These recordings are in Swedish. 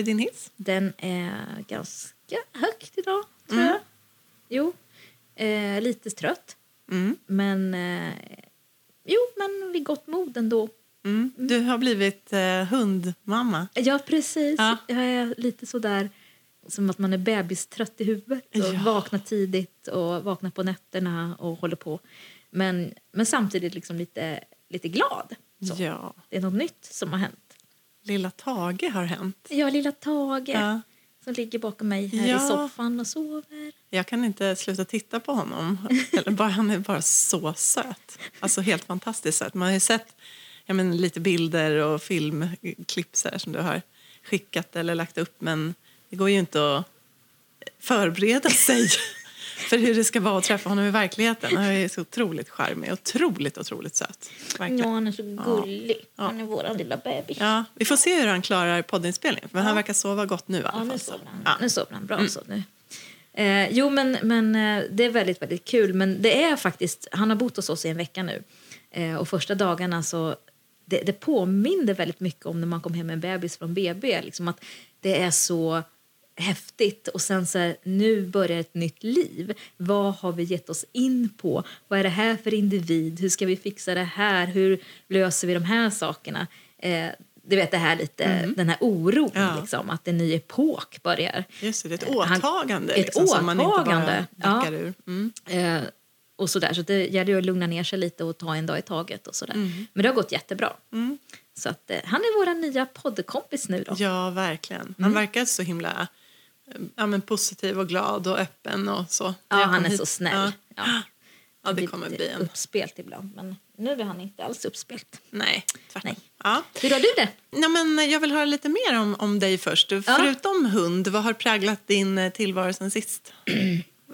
i din hiss? Den är ganska högt idag, tror Mm. jag. Jo, eh, lite trött. Mm. Men eh, jo, men vid gott mod ändå. Mm. Du har blivit eh, hundmamma. Ja, precis. Ja. Jag är lite så där som att man är bebistrött i huvudet och Ja. vaknar tidigt och vaknar på nätterna och håller på. Men, men samtidigt liksom lite, lite glad. Så. Ja. Det är något nytt som har hänt. Lilla Tage har hänt. Jag lilla Tage Ja. som ligger bakom mig här Ja. i soffan och sover. Jag kan inte sluta titta på honom. Eller bara, han är bara så söt. Alltså helt fantastiskt söt. Man har ju sett jag men, lite bilder och filmklipp så här, som du har skickat eller lagt upp. Men det går ju inte att förbereda sig för hur det ska vara att träffa honom i verkligheten. Han är så otroligt charmig. Otroligt, otroligt söt. Ja, han är så gullig. Han är vår lilla bebis. Ja, vi får se hur han klarar poddinspelningen. Men han verkar sova gott nu i alla Ja, nu sover han. Ja. Nu sover han bra. Så nu. Eh, jo, men, men eh, det är väldigt, väldigt kul. Men det är faktiskt, han har bott hos oss i en vecka nu. Eh, och första dagarna så, det, det påminner väldigt mycket om när man kom hem med en bebis från BB. Liksom att det är så häftigt och sen så här, nu börjar ett nytt liv. Vad har vi gett oss in på? Vad är det här för individ? Hur ska vi fixa det här? Hur löser vi de här sakerna? Eh, du vet det här lite, den här oron Ja. liksom, att en ny epok börjar. Just det, det är ett Eh, han- åtagande. ett liksom, som man inte åtagande, bara backar ja. ur. Mm. Eh, och sådär. Så det gäller att lugna ner sig lite och ta en dag i taget. och sådär. Men det har gått jättebra. Mm. Så att, eh, han är vår nya poddkompis nu då. Ja, verkligen. Mm. Han verkar så himla ja, men positiv och glad och öppen och så. Ja, han är hit. så snäll. Ja. Ja. Ja, det kommer bli en... uppspelt ibland. Men nu är han inte alls uppspelt. Nej, tvärtom. Nej. Ja. Hur har du det? Ja, men jag vill höra lite mer om, om dig först. Ja. Förutom hund, vad har präglat din eh, tillvaro sen sist?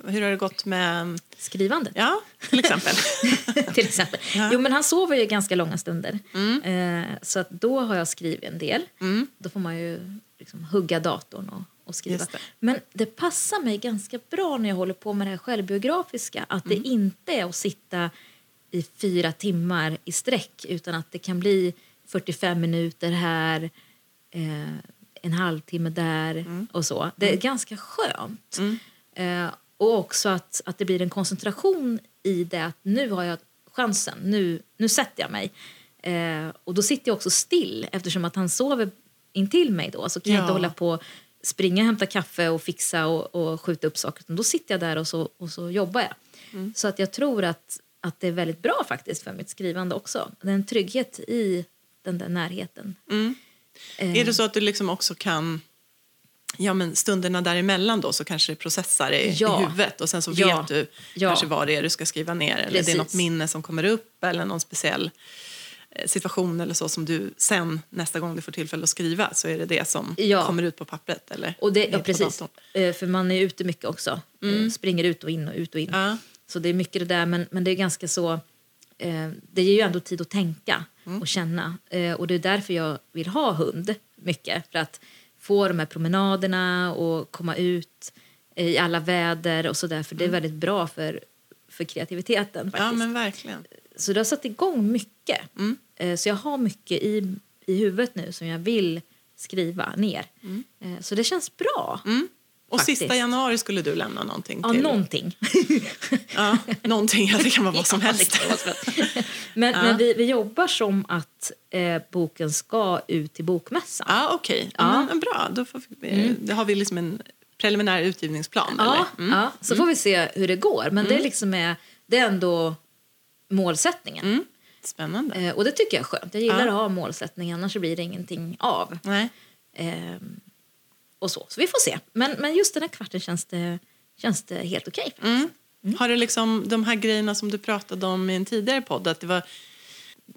Hur har det gått med... Skrivandet, Ja, till exempel. till exempel. Jo, men han sover ju ganska långa stunder. Eh, så att då har jag skrivit en del. Mm. Då får man ju liksom hugga datorn och, och skriva. Det. Men det passar mig ganska bra när jag håller på med det här självbiografiska. Att Mm. det inte är att sitta i fyra timmar i sträck utan att det kan bli 45 minuter här, eh, en halvtimme där Mm. och så. Det är ganska skönt. Eh, och också att, att det blir en koncentration i det att nu har jag chansen, nu, nu sätter jag mig. Eh, och då sitter jag också still eftersom att han sover intill mig då så kan jag Ja. inte hålla på springa och hämta kaffe och fixa och, och skjuta upp saker. Då sitter jag där och så, och så jobbar jag. Så att jag tror att, att det är väldigt bra faktiskt för mitt skrivande också. Det är en trygghet i den där närheten. Eh, Är det så att du liksom också kan... Ja, men stunderna däremellan då så kanske det processar i, Ja. i huvudet och sen så Ja. vet du Ja. kanske vad det är du ska skriva ner eller det är något minne som kommer upp eller någon speciell eh, situation eller så som du sen nästa gång du får tillfälle att skriva så är det det som Ja. kommer ut på pappret eller Och det, ja, precis. Eh, För man är ute mycket också. Eh, Springer ut och in och ut och in. Ja. Så det är mycket det där, men, men det är ganska så... Eh, det ger ju ändå tid att tänka och känna. Eh, och det är därför jag vill ha hund mycket. För att få de här promenaderna och komma ut i alla väder och så där. För det är väldigt bra för, för kreativiteten faktiskt. ja, men verkligen. Så det har satt igång mycket. Eh, Så jag har mycket i, i huvudet nu som jag vill skriva ner. Eh, Så det känns bra. Och Faktiskt. sista januari skulle du lämna någonting Ja, till... någonting. Ja, någonting, ja, det kan vara vad som Ja, helst. det vara så. men men vi, vi jobbar som att eh, boken ska ut till bokmässan. Ja, okej. Ja. Ja. men bra, då får vi, då har vi liksom en preliminär utgivningsplan. Ja, eller? Mm. ja, så får vi se hur det går. Men det, är liksom är, det är ändå målsättningen. Mm. Spännande. Eh, och det tycker jag är skönt. Jag gillar Ja. att ha målsättning, annars blir det ingenting av. Nej. Ehm, och så. så vi får se. Men, men just den här kvarten känns det, känns det helt okej. Mm. Har det liksom de här grejerna som du pratade om i en tidigare podd, att det var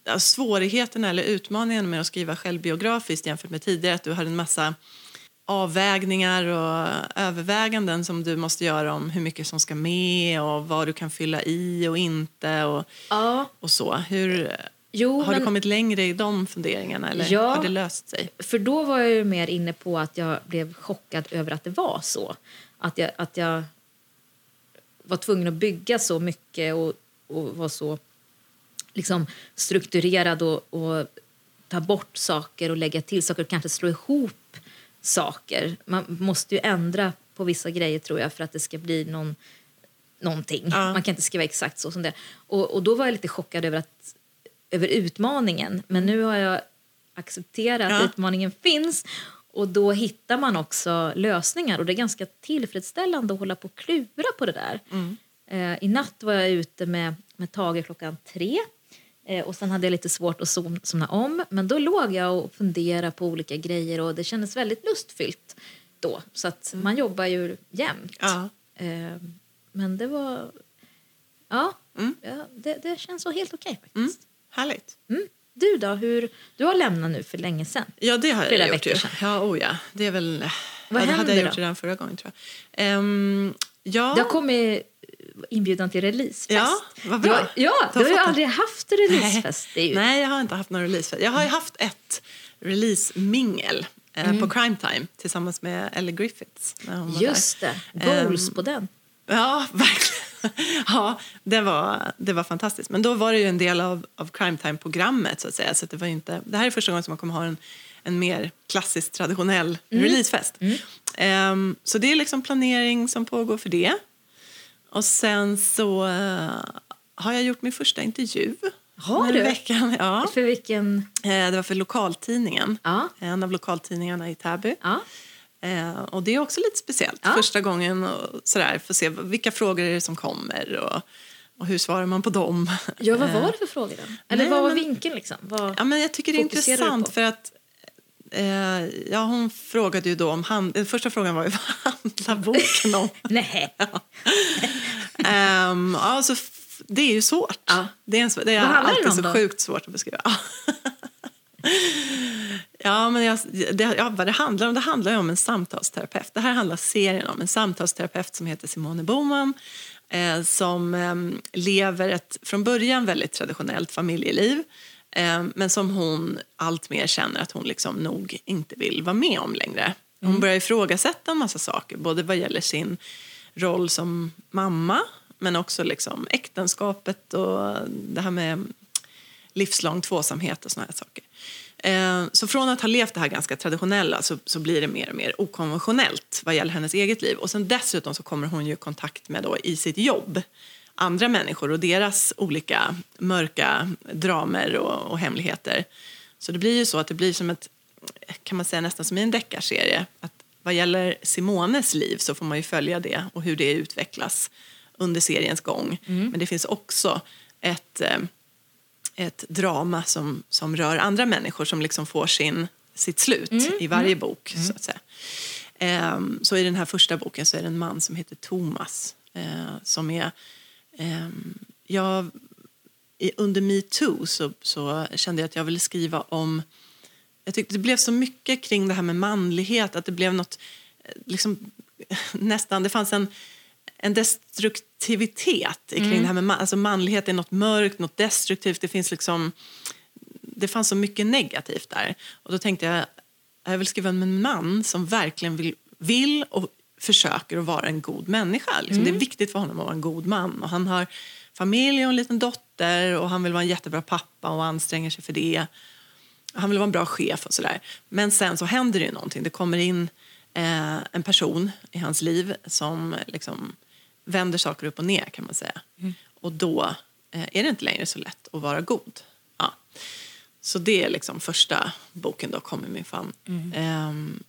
ja, svårigheterna eller utmaningen med att skriva självbiografiskt jämfört med tidigare, att du hade en massa avvägningar och överväganden som du måste göra om hur mycket som ska med och vad du kan fylla i och inte och, Ja, och så. Hur, jo, har men, du kommit längre i de funderingarna eller Ja. har det löst sig? för då var jag ju mer inne på att jag blev chockad över att det var så. Att jag, att jag var tvungen att bygga så mycket och, och var så liksom strukturerad och, och ta bort saker och lägga till saker och kanske slå ihop saker. Man måste ju ändra på vissa grejer tror jag för att det ska bli någon, någonting. Ja. Man kan inte skriva exakt så som det och, och då var jag lite chockad över, att, över utmaningen. Men nu har jag accepterat Ja. att utmaningen finns och då hittar man också lösningar och det är ganska tillfredsställande att hålla på och klura på det där. Eh, I natt var jag ute med, med Tage klockan tre och sen hade jag lite svårt att som- somna om men då låg jag och funderade på olika grejer och det kändes väldigt lustfyllt då. Så att man jobbar ju jämt. Ja. Eh, men det var... Ja, Mm. ja det, det känns så helt okej faktiskt. Mm. Härligt. Mm. Du då? Hur, du har lämnat nu för länge sedan. Ja, det har jag gjort. Ju. Ja, oh ja. Det är väl... Vad ja, det hade jag gjort då? redan förra gången, tror jag. Ehm, ja. Det har kommit inbjudan till releasefest. Ja, vad bra. Du har, ja, Du har ju aldrig haft releasefest. Ju, Nej, jag har inte haft någon releasefest. Jag har ju haft ett release-mingel eh, Mm. på Crime Time tillsammans med Ellie Griffiths. När hon var Just det, goals Ehm, på den. Ja, verkligen. Ja, det var, det var fantastiskt. Men då var det ju en del av, av Crime Time-programmet. så att säga. Så det, var inte, det här är första gången som man kommer ha en, en mer klassisk, traditionell Mm. releasefest. Ehm, så det är liksom planering som pågår för det. Och sen så eh, har jag gjort min första intervju. Har du? Veckan. Ja. För vilken... Eh, det var för lokaltidningen. Ja. En av lokaltidningarna i Täby. Ja. Eh, och det är också lite speciellt. Ja. Första gången och sådär, få se vilka frågor är det som kommer och, och hur svarar man på dem. ja, vad var det för frågor då? Eller nej, vad var men- vinkeln liksom? Vad... Ja, men jag tycker det är intressant för att eh, ja, hon frågade ju då om hand, den första frågan var ju vad handlar boken om? Nej. Ja, så f- det är ju svårt. Ja. Det är, en, det är alltid så då? sjukt svårt att beskriva. ja, men jag, det, ja, vad det handlar om? Det handlar om en samtalsterapeut. Det här handlar serien om en samtalsterapeut som heter Simone Boman eh, som eh, lever ett från början väldigt traditionellt familjeliv men som hon allt mer känner att hon liksom nog inte vill vara med om längre. Hon börjar ifrågasätta en massa saker, både vad gäller sin roll som mamma men också liksom äktenskapet och det här med livslång tvåsamhet och såna här saker. Eh, Så från att ha levt det här ganska traditionella så, så blir det mer och mer okonventionellt vad gäller hennes eget liv. Och sen dessutom så kommer hon ju i kontakt med då i sitt jobb andra människor och deras olika mörka dramer och, och hemligheter. Så det blir ju så att det blir som ett, kan man säga nästan som i en deckarserie. Att vad gäller Simones liv så får man ju följa det och hur det utvecklas under seriens gång. Men det finns också ett eh, ett drama som, som rör andra människor som liksom får sin, sitt slut i varje bok. så att säga. Ehm, så i den här första boken så är det en man som heter Thomas eh, som är... ehm, jag, under metoo så, så kände jag att jag ville skriva om... Jag tyckte det blev så mycket kring det här med manlighet att det blev något... eh, Liksom, nästan, det fanns en, en destruktivitet kring det här med man, alltså manlighet är något mörkt, något destruktivt. Det finns liksom det fanns så mycket negativt där. Och då tänkte jag jag vill skriva om en man som verkligen vill, vill och försöker att vara en god människa. Liksom. Det är viktigt för honom att vara en god man. Och han har familj och en liten dotter och han vill vara en jättebra pappa och anstränger sig för det. Han vill vara en bra chef och sådär. Men sen så händer det ju någonting. Det kommer in eh, en person i hans liv som liksom vänder saker upp och ner kan man säga. Och då eh, är det inte längre så lätt att vara god. Ja. Så det är liksom första boken då, Kom i min famn. Ehm,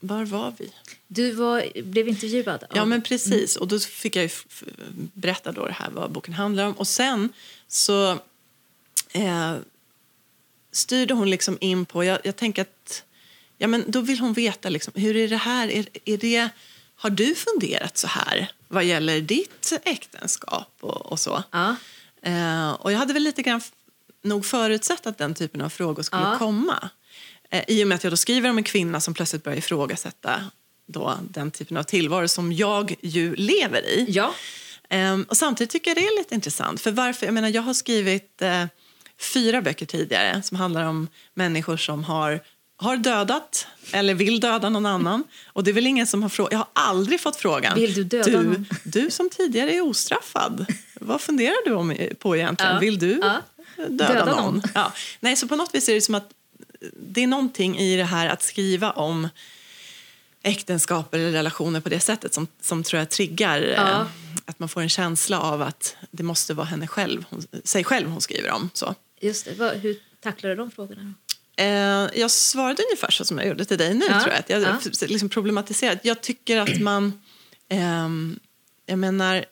var var vi? Du var, blev intervjuad av... Ja, men precis. Och då fick jag berätta då det här vad boken handlar om. Och sen så eh, styrde hon liksom in på... Jag, jag tänker att... Ja, men då vill hon veta liksom, hur är det här? Är, är det, har du funderat så här vad gäller ditt äktenskap och, och så? Ja. Eh, och jag hade väl lite grann nog förutsett att den typen av frågor skulle Ja. komma. Eh, I och med att jag då skriver om en kvinna som plötsligt börjar ifrågasätta då den typen av tillvaro som jag ju lever i. Ja. Ehm, och samtidigt tycker jag det är lite intressant. För varför? Jag menar, jag har skrivit eh, fyra böcker tidigare som handlar om människor som har, har dödat eller vill döda någon annan. Och det är väl ingen som har frågat. Jag har aldrig fått frågan. Vill du döda du, någon? du som tidigare är ostraffad. Vad funderar du om, på egentligen? Ja. Vill du Ja. döda, Döda någon? någon. Ja. Nej, så på något vis är det som att det är någonting i det här att skriva om äktenskap eller relationer på det sättet som, som tror jag triggar Ja. eh, att man får en känsla av att det måste vara henne själv, hon, sig själv hon skriver om. Så. Just det. Vad, hur tacklar du de frågorna? Eh, jag svarade ungefär så som jag gjorde till dig nu. Ja, tror jag. Jag ja. liksom problematiserat. Jag tycker att man... ehm, jag menar,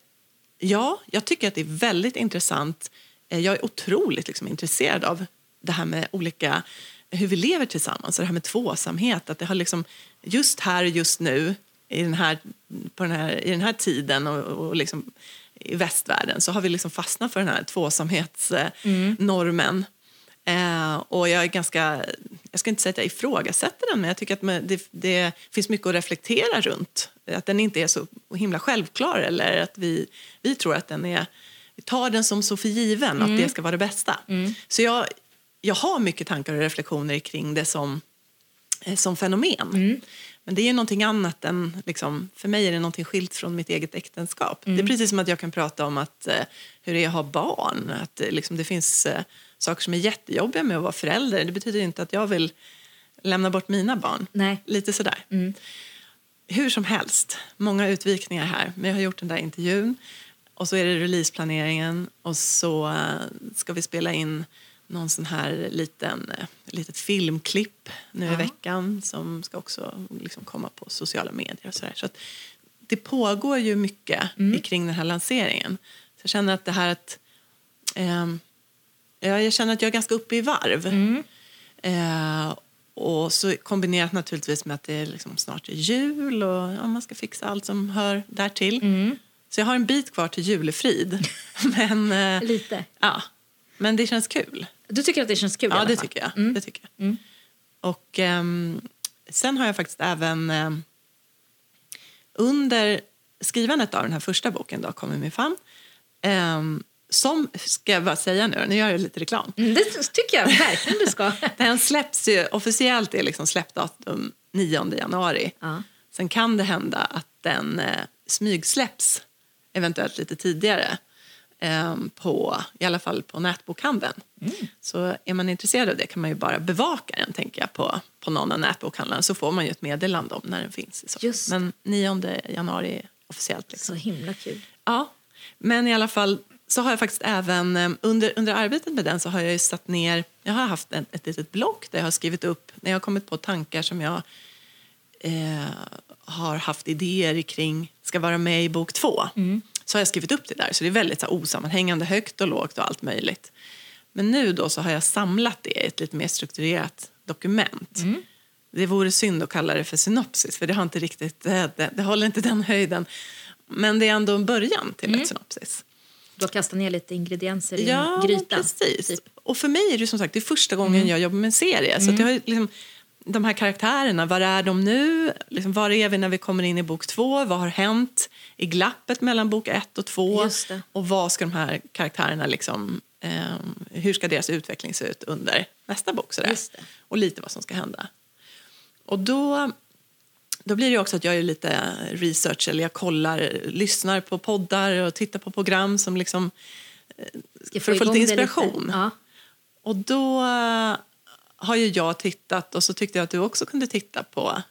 ja, jag tycker att det är väldigt intressant. Eh, jag är otroligt liksom, intresserad av det här med olika hur vi lever tillsammans, och det här med tvåsamhet. Att det har liksom, just här och just nu, i den här, på den här, i den här tiden och, och liksom, i västvärlden så har vi liksom fastnat för den här tvåsamhetsnormen. Eh, och jag är ganska, jag ska inte säga att jag ifrågasätter den, men jag tycker att det, det finns mycket att reflektera runt. Att den inte är så himla självklar eller att vi, vi tror att den är, vi tar den som så för given, att det ska vara det bästa. Så jag, jag har mycket tankar och reflektioner kring det som, eh, som fenomen. Men det är någonting annat än, liksom, för mig är det någonting skilt från mitt eget äktenskap. Det är precis som att jag kan prata om att, eh, hur det är att ha barn. Att eh, liksom, det finns eh, saker som är jättejobbiga med att vara förälder. Det betyder inte att jag vill lämna bort mina barn. Nej. Lite sådär. Hur som helst, många utvikningar här. Men jag har gjort den där intervjun. Och så är det releaseplaneringen och så ska vi spela in någon sån här liten, eh, litet filmklipp nu i Ja. veckan som ska också liksom komma på sociala medier och. Så att det pågår ju mycket i kring den här lanseringen. Så jag känner att det här att ja, jag känner att jag är ganska uppe i varv. Eh, och så kombinerat naturligtvis med att det är liksom snart är jul och ja, man ska fixa allt som hör därtill. Så jag har en bit kvar till julefrid. Men, eh, Lite. ja, men det känns kul. Du tycker att det känns kul Ja, det tycker jag. Mm. Det tycker jag. Och ehm, sen har jag faktiskt även ehm, under skrivandet av den här första boken, då, Kom i min famn, ehm, som, ska jag bara säga nu, nu gör jag lite reklam. Mm, det tycker jag verkligen du ska. Den släpps ju, officiellt är liksom släppdatum 9 januari. Ja. Sen kan det hända att den eh, smygsläpps eventuellt lite tidigare. Eh, på, I alla fall på nätbokhandeln. Mm. Så är man intresserad av det kan man ju bara bevaka den tänker jag, på, på någon av nätbokhandlarna så får man ju ett meddelande om när den finns. så. Just. Men 9 januari officiellt. Liksom. Så himla kul. Ja, men i alla fall så har jag faktiskt även eh, under, under arbetet med den så har jag ju satt ner, jag har haft ett, ett litet block där jag har skrivit upp när jag har kommit på tankar som jag eh, har haft idéer kring ska vara med i bok två. Så har jag skrivit upp det där, så det är väldigt så här, osammanhängande, högt och lågt och allt möjligt. Men nu då så har jag samlat det i ett lite mer strukturerat dokument. Det vore synd att kalla det för synopsis, för det har inte riktigt, eh, det, det håller inte den höjden. Men det är ändå en början till ett synopsis. Du har kastat ner lite ingredienser i Ja, en gryta. precis. typ. Och för mig är det som sagt det är första gången jag jobbar med en serie. Så att jag har liksom, de här karaktärerna, var är de nu? Liksom, var är vi när vi kommer in i bok två? Vad har hänt i glappet mellan bok ett och två? Och vad ska de här karaktärerna liksom, ehm, hur ska deras utveckling se ut under nästa bok? Sådär. Och lite vad som ska hända. Och då, då blir det också att jag gör lite research eller jag kollar, lyssnar på poddar och tittar på program som liksom Ska för att få lite inspiration. Ja. Och då eh, har ju jag tittat och så tyckte jag att du också kunde titta på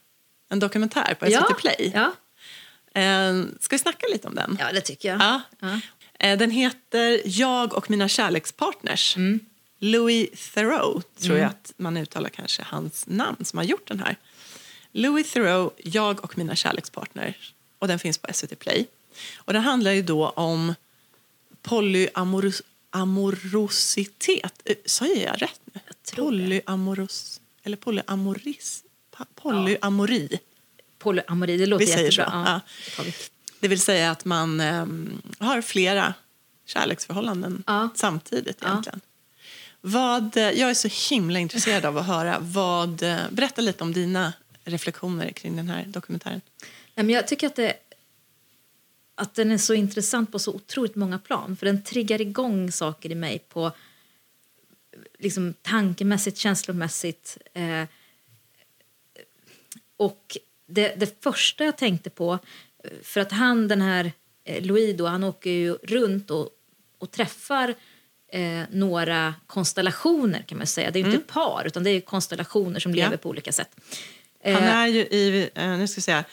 en dokumentär på SVT Ja. Play. Ja. Eh, Ska vi snacka lite om den? ja, det tycker jag. Ja. Ja. Eh, Den heter Jag och mina kärlekspartners. Louis Theroux, tror jag att man uttalar kanske hans namn som har gjort den här. Louis Theroux, Jag och mina kärlekspartners. Och den finns på SVT Play. Och den handlar ju då om polyamorositet. Eh, Säger jag rätt nu? det. Polyamoros... Eller polyamoris... Polyamori. Polyamori, det låter Vi säger jättebra. så, Ja. ja. det vill säga att man ehm, har flera kärleksförhållanden Ja. samtidigt Ja. egentligen. Vad, eh, jag är så himla intresserad av att höra. Vad, eh, berätta lite om dina reflektioner kring den här dokumentären. Jag tycker att, det, att den är så intressant på så otroligt många plan. För Den triggar igång saker i mig på liksom, tankemässigt, känslomässigt. Eh, och det, det första jag tänkte på... För att han, den här eh, Louis, då, han åker ju runt och, och träffar eh, några konstellationer kan man säga. Det är ju inte par utan det är konstellationer som lever Ja. på olika sätt. Han Eh, är ju i, eh, nu ska jag säga,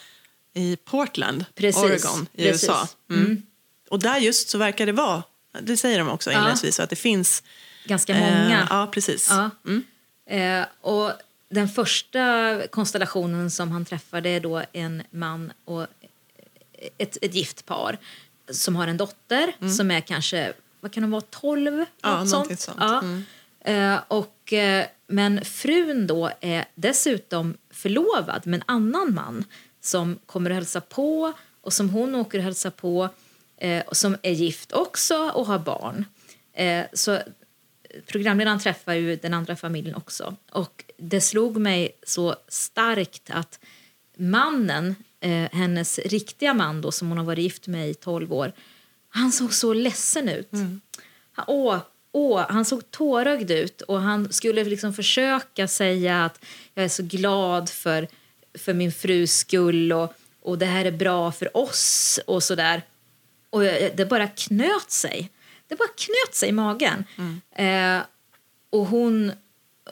i Portland, Precis, Oregon i precis. USA. Mm. Och där just så verkar det vara, det säger de också inledningsvis, att det finns ganska många. Eh, ja, precis. Ja. Mm. Eh, och den första konstellationen som han träffade är då en man och ett, ett gift par som har en dotter som är kanske, vad kan hon vara, 12? Mm. Ja, något någonting sånt. Ja. Mm. Eh, och, eh, men frun då är dessutom förlovad med en annan man som kommer att hälsa på och som hon åker och hälsar på eh, och som är gift också och har barn. Eh, så programledaren träffar ju den andra familjen också. Och det slog mig så starkt att mannen, eh, hennes riktiga man då, som hon har varit gift med i 12 år, han såg så ledsen ut. Han, åh, åh, han såg tårögd ut och han skulle liksom försöka säga att jag är så glad för, för min frus skull och, och det här är bra för oss och sådär. Och det bara knöt sig. Det bara knöt sig i magen. Eh, och hon...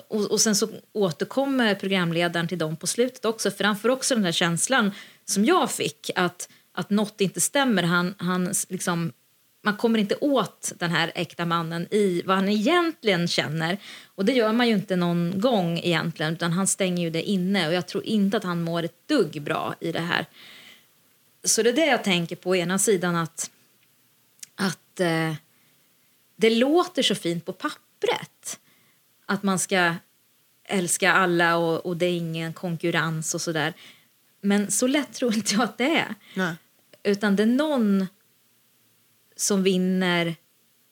Och, och sen så återkommer programledaren till dem på slutet också för han får också den där känslan som jag fick att, att något inte stämmer. Han, han liksom, man kommer inte åt den här äkta mannen i vad han egentligen känner. Och det gör man ju inte någon gång egentligen utan han stänger ju det inne och jag tror inte att han mår ett dugg bra i det här. Så det är det jag tänker på, å ena sidan att, att eh, det låter så fint på pappret. Att man ska älska alla och, och det är ingen konkurrens och sådär. Men så lätt tror inte jag att det är. Nej. Utan det är någon som vinner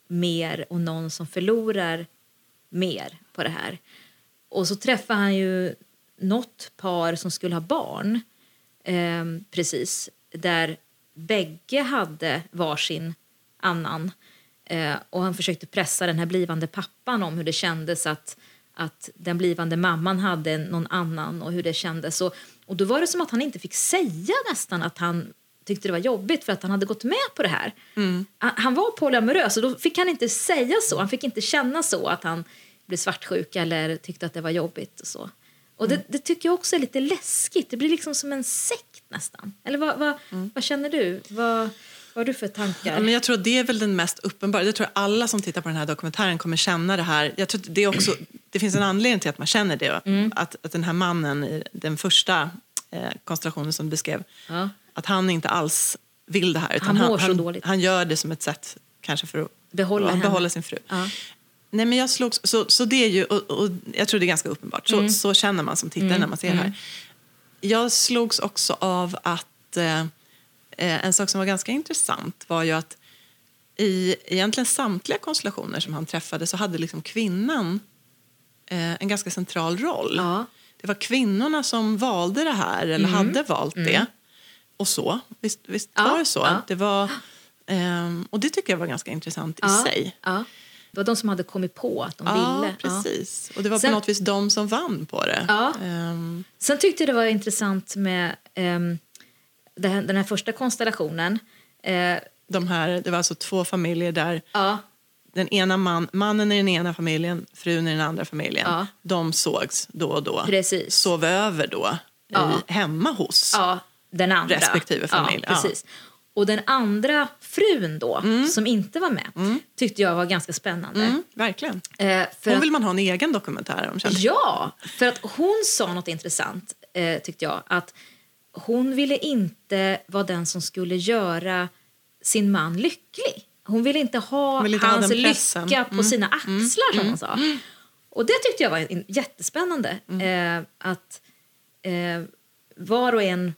mer och någon som förlorar mer på det här. Och så träffar han ju något par som skulle ha barn eh, precis, där bägge hade varsin annan. Eh, och han försökte pressa den här blivande pappan om hur det kändes att, att den blivande mamman hade någon annan och hur det kändes. Och, och då var det som att han inte fick säga nästan att han tyckte det var jobbigt för att han hade gått med på det här. Han, han var polyamorös och då fick han inte säga så. Han fick inte känna så att han blev svartsjuk eller tyckte att det var jobbigt och så. Och det, det tycker jag också är lite läskigt. Det blir liksom som en sekt nästan. Eller vad, vad, vad känner du? Vad, vad har du för tankar? Ja, men jag tror det är väl den mest uppenbara. Jag tror alla som tittar på den här dokumentären kommer känna det här. Jag tror det, är också, det finns en anledning till att man känner det. Mm. Att, att den här mannen i den första eh, konstellationen som du beskrev, Ja. Att han inte alls vill det här. Utan Han mår han, så han, dåligt. han gör det som ett sätt kanske för att Behålla henne. behålla sin fru. Ja. Nej, men jag slogs, så, så det är ju, och, och jag tror det är ganska uppenbart. Så, Mm. så känner man som tittare när man ser det här. Jag slogs också av att eh, eh, en sak som var ganska intressant var ju att i egentligen samtliga konstellationer som han träffade så hade liksom kvinnan eh, en ganska central roll. Ja. Det var kvinnorna som valde det här eller hade valt det. Och så. Visst, visst. Ja, var det så? ja. Det var, ehm, och det tycker jag var ganska intressant i ja, sig. Ja. Det var de som hade kommit på att de ville. Precis. Och det var Sen- på något vis de som vann på det. Ehm, Sen tyckte jag det var intressant med ehm, det här, den här första konstellationen. Eh, de här, det var alltså två familjer där den ena man, mannen i den ena familjen, frun i den andra familjen. Ja. De sågs då och då. Precis. Sov över då Ja. i, hemma hos. ja, den andra. Respektive familj, Ja, ja. precis. Och den andra frun då, som inte var med, tyckte jag var ganska spännande. Mm, verkligen. Eh, Hon att- vill man ha en egen dokumentär om. känner. Ja, för att hon sa något intressant, eh, tyckte jag. Att hon ville inte vara den som skulle göra sin man lycklig. Hon ville inte ha vill inte ha hans pressen. lycka på Mm. sina axlar, som hon sa. Och det tyckte jag var jättespännande. Mm. Eh, att eh, var och en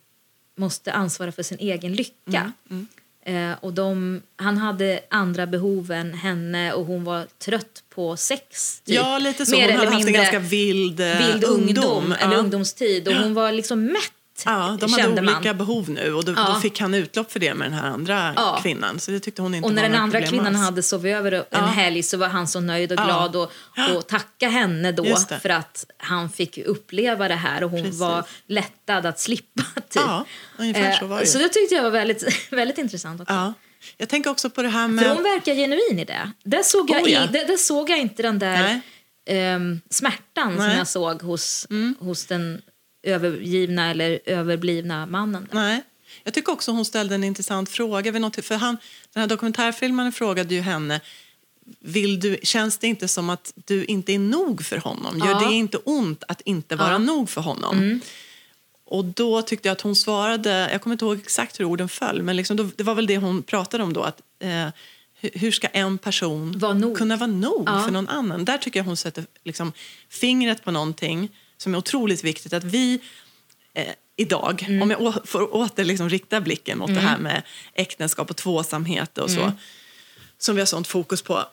måste ansvara för sin egen lycka. Mm, Eh, och de, han hade andra behov än henne och hon var trött på sex. Typ. Ja, lite så. Mer Hon eller hade haft en ganska vild, eh, vild ungdom, eller Ja. ungdomstid. Och hon var liksom mätt, Ja, de hade kände olika man. behov nu och då, Ja. då fick han utlopp för det med den här andra Ja. kvinnan. Så det tyckte hon inte Och när den andra kvinnan alls. hade sovit över en Ja. helg så var han så nöjd och glad och, och tacka henne då för att han fick uppleva det här och hon Precis. var lättad att slippa. Typ. Ja, ungefär så var det ju. Så det tyckte jag var väldigt, väldigt intressant. Också. Ja. Jag tänker också på det här För med... hon verkar genuin i det. Där såg jag, Oh, ja. i, där, där såg jag inte den där ehm, smärtan som Nej. Mm. jag såg hos, hos den övergivna eller överblivna mannen. Nej. Jag tycker också hon ställde en intressant fråga. Vid något, för han, den här dokumentärfilmen frågade ju henne vill du, känns det inte som att du inte är nog för honom? Gör Ja. det inte ont att inte vara Ja. Mm. nog för honom? Och då tyckte jag att hon svarade, jag kommer inte ihåg exakt hur orden föll, men liksom då, det var väl det hon pratade om då. Att, eh, hur, ska en person nog. kunna vara nog Ja. för någon annan? Där tycker jag hon sätter liksom, fingret på någonting som är otroligt viktigt. Att vi eh, idag, Mm. om jag får åter liksom rikta blicken mot det här med äktenskap och tvåsamhet och Mm. så, som vi har sånt fokus på.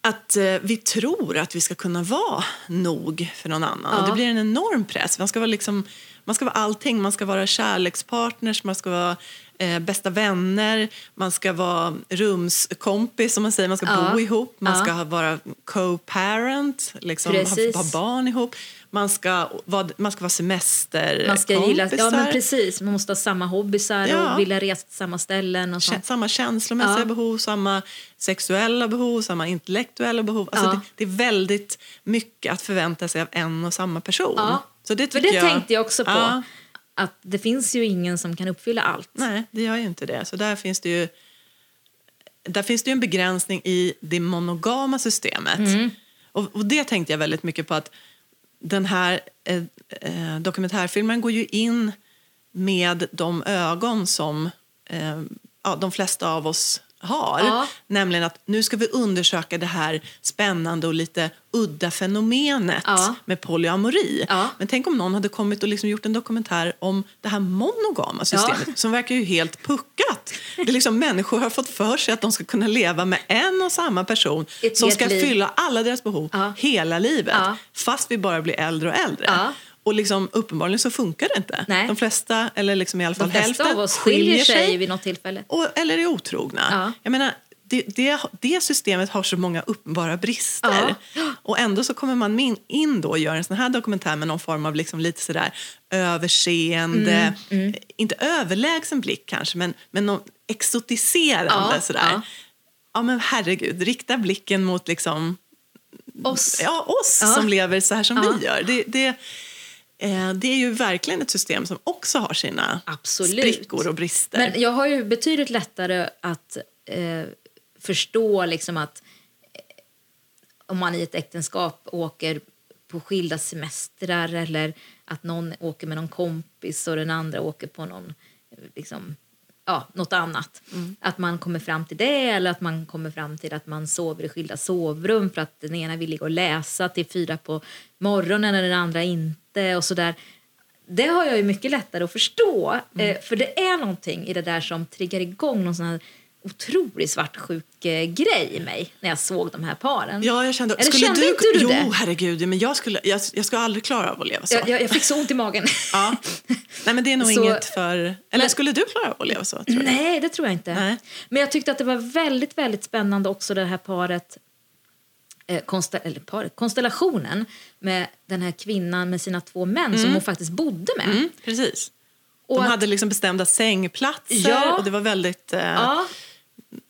Att eh, vi tror att vi ska kunna vara nog för någon annan. Ja. Och det blir en enorm press. Man ska vara, liksom, man ska vara allting. Man ska vara kärlekspartners, man ska vara eh, bästa vänner, man ska vara rumskompis, som man säger. Man ska Ja. bo ihop, man Ja. ska vara co-parent, liksom, ha, ha barn ihop. Man ska vara, man ska vara semesterkompisar. Man ska gilla, ja men precis, man måste ha samma hobbysar Ja. och vilja resa till samma ställen och sånt. samma känslomässiga behov, samma sexuella behov, samma intellektuella behov. Alltså det, det är väldigt mycket att förvänta sig av en och samma person. Så det För det jag, tänkte jag också på. Att det finns ju ingen som kan uppfylla allt. nej, det gör ju inte det. Så där finns det ju, där finns det en begränsning i det monogama systemet. Mm. Och, och det tänkte jag väldigt mycket på att den här eh, eh, dokumentärfilmen går ju in med de ögon som eh, ja, de flesta av oss har. Ja. Nämligen att nu ska vi undersöka det här spännande och lite udda fenomenet Ja. med polyamori. Ja. Men tänk om någon hade kommit och liksom gjort en dokumentär om det här monogama systemet som verkar ju helt puckat. Det är liksom, människor har fått för sig att de ska kunna leva med en och samma person Ett som ska liv. fylla alla deras behov hela livet. Fast vi bara blir äldre och äldre. Ja. Och liksom, uppenbarligen så funkar det inte. Nej. De flesta, eller liksom i alla fall De flesta hälften, av oss skiljer sig vid något tillfälle. och, eller är otrogna. Ja. Jag menar, det, det, det systemet har så många uppenbara brister. Och ändå så kommer man min, in då och gör en sån här dokumentär med någon form av liksom lite sådär överseende, Mm, inte överlägsen blick kanske, men, men någon exotiserande Ja, sådär. ja. Ja. men herregud, rikta blicken mot liksom Oss. ja, oss Ja. som lever så här som Ja. vi gör. Det, det, det är ju verkligen ett system som också har sina Absolut. sprickor och brister. Men jag har ju betydligt lättare att eh, förstå liksom att eh, om man i ett äktenskap åker på skilda semestrar eller att någon åker med någon kompis och den andra åker på någon, eh, liksom, ja, något annat. Att man kommer fram till det eller att man kommer fram till att man sover i skilda sovrum för att den ena vill ligga och läsa till fyra på morgonen och den andra inte och sådär. Det har jag ju mycket lättare att förstå. Eh, för det är någonting i det där som triggar igång någon sån här otrolig svartsjuk eh, grej i mig när jag såg de här paren. Ja, jag kände, Eller skulle kände du, inte du jo, det? herregud, men jag skulle, jag, jag skulle aldrig klara av att leva så. jag, jag, jag fick så ont i magen. Ja. Nej, men det är nog Så- inget för... Eller Men- skulle du klara av att leva så? Tror? Nej, det tror jag inte. Nej. Men jag tyckte att det var väldigt, väldigt spännande också det här paret eh, konsta- paret, konstellationen med den här kvinnan med sina två män som hon faktiskt bodde med. Mm, precis. Och De att- hade liksom bestämda sängplatser Ja. och det var väldigt... Eh, Ja,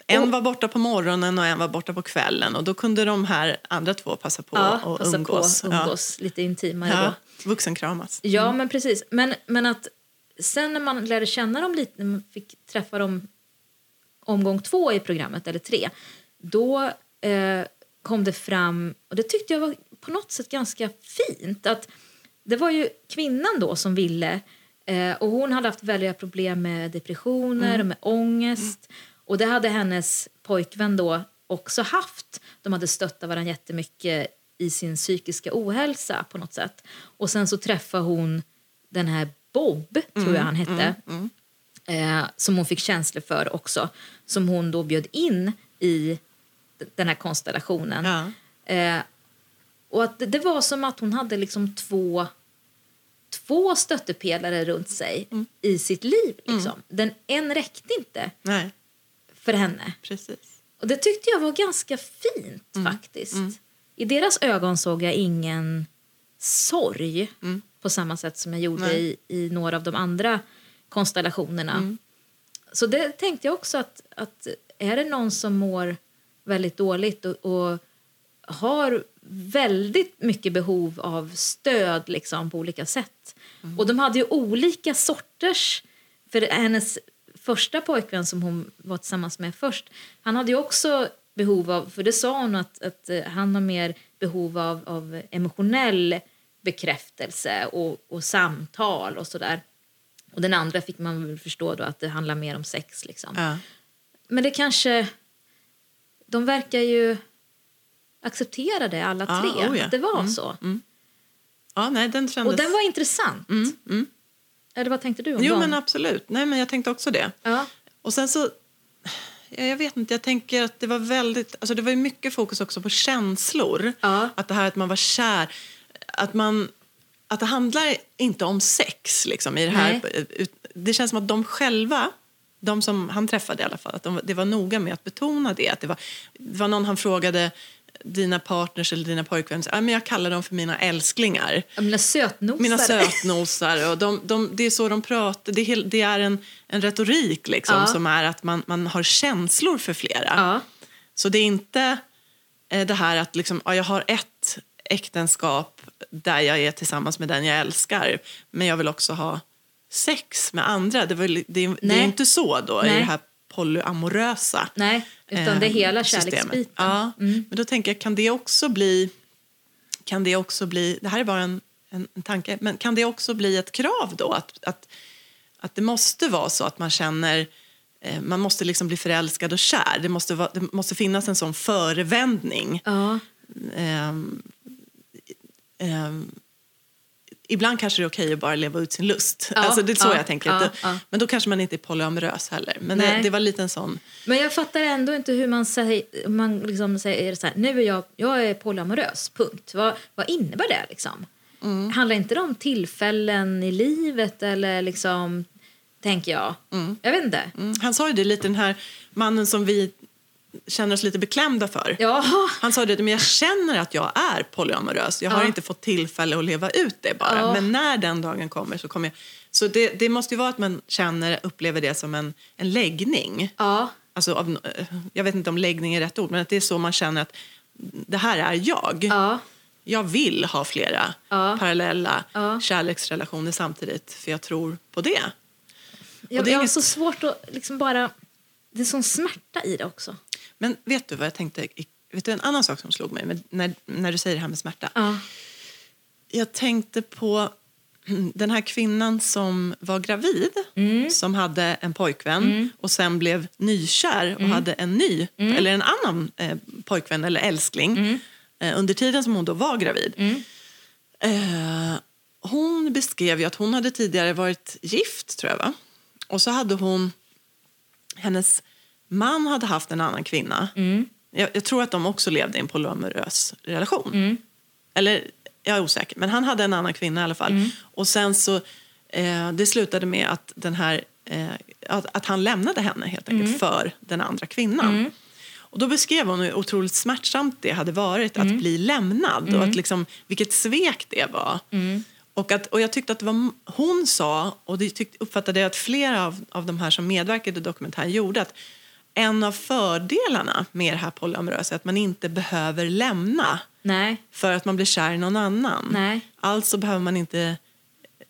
En och- var borta på morgonen och en var borta på kvällen och då kunde de här andra två passa på ja, att passa umgås. på umgås lite intimare Ja. då. Ja. Vuxenkramas. Ja, men precis. Men, men att sen när man lärde känna dem lite, när man fick träffa dem omgång två i programmet, eller tre, då eh, kom det fram, och det tyckte jag var på något sätt ganska fint, att det var ju kvinnan då som ville, eh, och hon hade haft väldiga problem med depressioner och med ångest, och det hade hennes pojkvän då också haft. De hade stöttat varandra jättemycket i sin psykiska ohälsa på något sätt. Och sen så träffade hon den här Bob, tror jag han hette, eh, som hon fick känslor för också, som hon då bjöd in i den här konstellationen. Ja. Eh, och att det, det var som att hon hade liksom två, två stöttepelare runt sig i sitt liv. Liksom. Den, en räckte inte Nej, för henne. precis. Och det tyckte jag var ganska fint faktiskt. I deras ögon såg jag ingen sorg på samma sätt som jag gjorde Nej. i, i några av de andra konstellationerna. Så det tänkte jag också att, att är det någon som mår väldigt dåligt och, och har väldigt mycket behov av stöd liksom, på olika sätt. Mm. Och de hade ju olika sorters... För hennes första pojkvän som hon var tillsammans med först, han hade ju också behov av, för det sa hon att, att eh, han har mer behov av, av emotionell bekräftelse och, och samtal och sådär. Och den andra fick man väl förstå då att det handlar mer om sex liksom. Ja. Men det kanske, de verkar ju acceptera det alla Ja, tre, oh ja. att det var Mm, så. Ja, nej, den kändes... Och den var intressant. Mm, mm. Eller vad tänkte du om Jo, dem? men absolut. Nej, men jag tänkte också det. Ja. Och sen så... Ja, jag vet inte, jag tänker att det var väldigt... Alltså det var ju mycket fokus också på känslor. Ja. Att det här att man var kär. Att man... Att det handlar inte om sex liksom i det här. Ut- Det känns som att de själva, de som han träffade i alla fall, att de, det var noga med att betona det. Att det, var, det var någon han frågade dina partners eller dina pojkvänner, ja, men jag kallar dem för mina älsklingar. Mina sötnosar. Mina sötnosar. Och de, de, det är så de pratar. Det är, det är en, en retorik liksom, Ja. som är att man, man har känslor för flera. Ja. Så det är inte eh, det här att liksom, ja, jag har ett äktenskap där jag är tillsammans med den jag älskar men jag vill också ha sex med andra. Det, var, det, är- det är inte så då i Nej. det här polyamorösa Nej, utan det är eh, hela systemet. kärleksbiten. Ja, Mm. men då tänker jag, kan det också bli... Kan det också bli... Det här är bara en, en, en tanke. Men kan det också bli ett krav då? Att, att, att det måste vara så att man känner... Eh, man måste liksom bli förälskad och kär. Det måste, vara, det måste finnas en sån förevändning. Ja. Ehm, ehm, ibland kanske det är okej att bara leva ut sin lust. Ja, alltså, det är så ja, jag tänker. ja, Det-. Men då kanske man inte är polyamorös heller. Men det, det var lite en sån... Men jag fattar ändå inte hur man säger, man liksom säger så här, nu är jag, jag är polyamorös, punkt. Vad, vad innebär det liksom? Mm. Handlar inte det om tillfällen i livet eller liksom, tänker jag. Jag vet inte. Mm, han sa ju det lite, den här mannen som vi känner oss lite beklämda för. Ja, Han sa det, men jag känner att jag är polyamorös. Jag har Ja. inte fått tillfälle att leva ut det bara. Ja. Men när den dagen kommer så kommer jag... Så det, det måste ju vara att man känner, upplever det som en, en läggning. ja, Alltså av, jag vet inte om läggning är rätt ord, men att det är så man känner att det här är jag. ja, Jag vill ha flera parallella kärleksrelationer samtidigt, för jag tror på det. jag, det är jag har inget- så svårt att liksom bara, det är sån smärta i det också. Men vet du vad jag tänkte? Vet du en annan sak som slog mig när, när du säger det här med smärta? Ja, Jag tänkte på den här kvinnan som var gravid, Mm. som hade en pojkvän och sen blev nykär och hade en ny, Mm. eller en annan eh, pojkvän eller älskling eh, under tiden som hon då var gravid. Mm. Eh, hon beskrev ju att hon hade tidigare varit gift, tror jag. Va? Och så hade hon... Hennes man hade haft en annan kvinna. Mm. Jag, jag tror att de också levde i en polyamorös relation. Eller, jag är osäker. Men han hade en annan kvinna i alla fall. Och sen så... Eh, det slutade med att, den här, eh, att, att han lämnade henne helt enkelt för den andra kvinnan. Och då beskrev hon hur otroligt smärtsamt det hade varit att bli lämnad och att liksom, vilket svek det var. Och, att, och jag tyckte att var, hon sa, och det tyck, uppfattade jag att flera av, av de här som medverkade i dokumentären gjorde, att en av fördelarna med det här polyamorösa är att man inte behöver lämna nej, för att man blir kär i någon annan. Nej. Alltså behöver man inte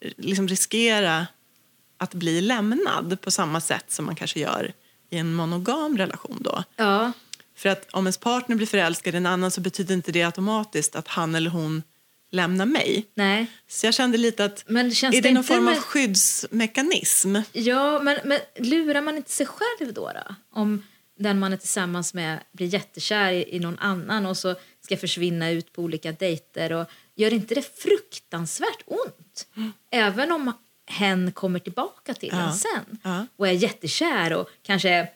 eh, liksom riskera att bli lämnad på samma sätt som man kanske gör i en monogam relation. Då. ja, För att om ens partner blir förälskad i en annan så betyder inte det automatiskt att han eller hon lämnar mig. nej. Så jag kände lite att Men känns är det, det någon form av med- skyddsmekanism? Ja, men, men lurar man inte sig själv då, då? Om den man är tillsammans med blir jättekär i, i någon annan och så ska försvinna ut på olika dejter. Och gör inte det fruktansvärt ont? Även om hen kommer tillbaka till Ja, en sen ja. och är jättekär och kanske är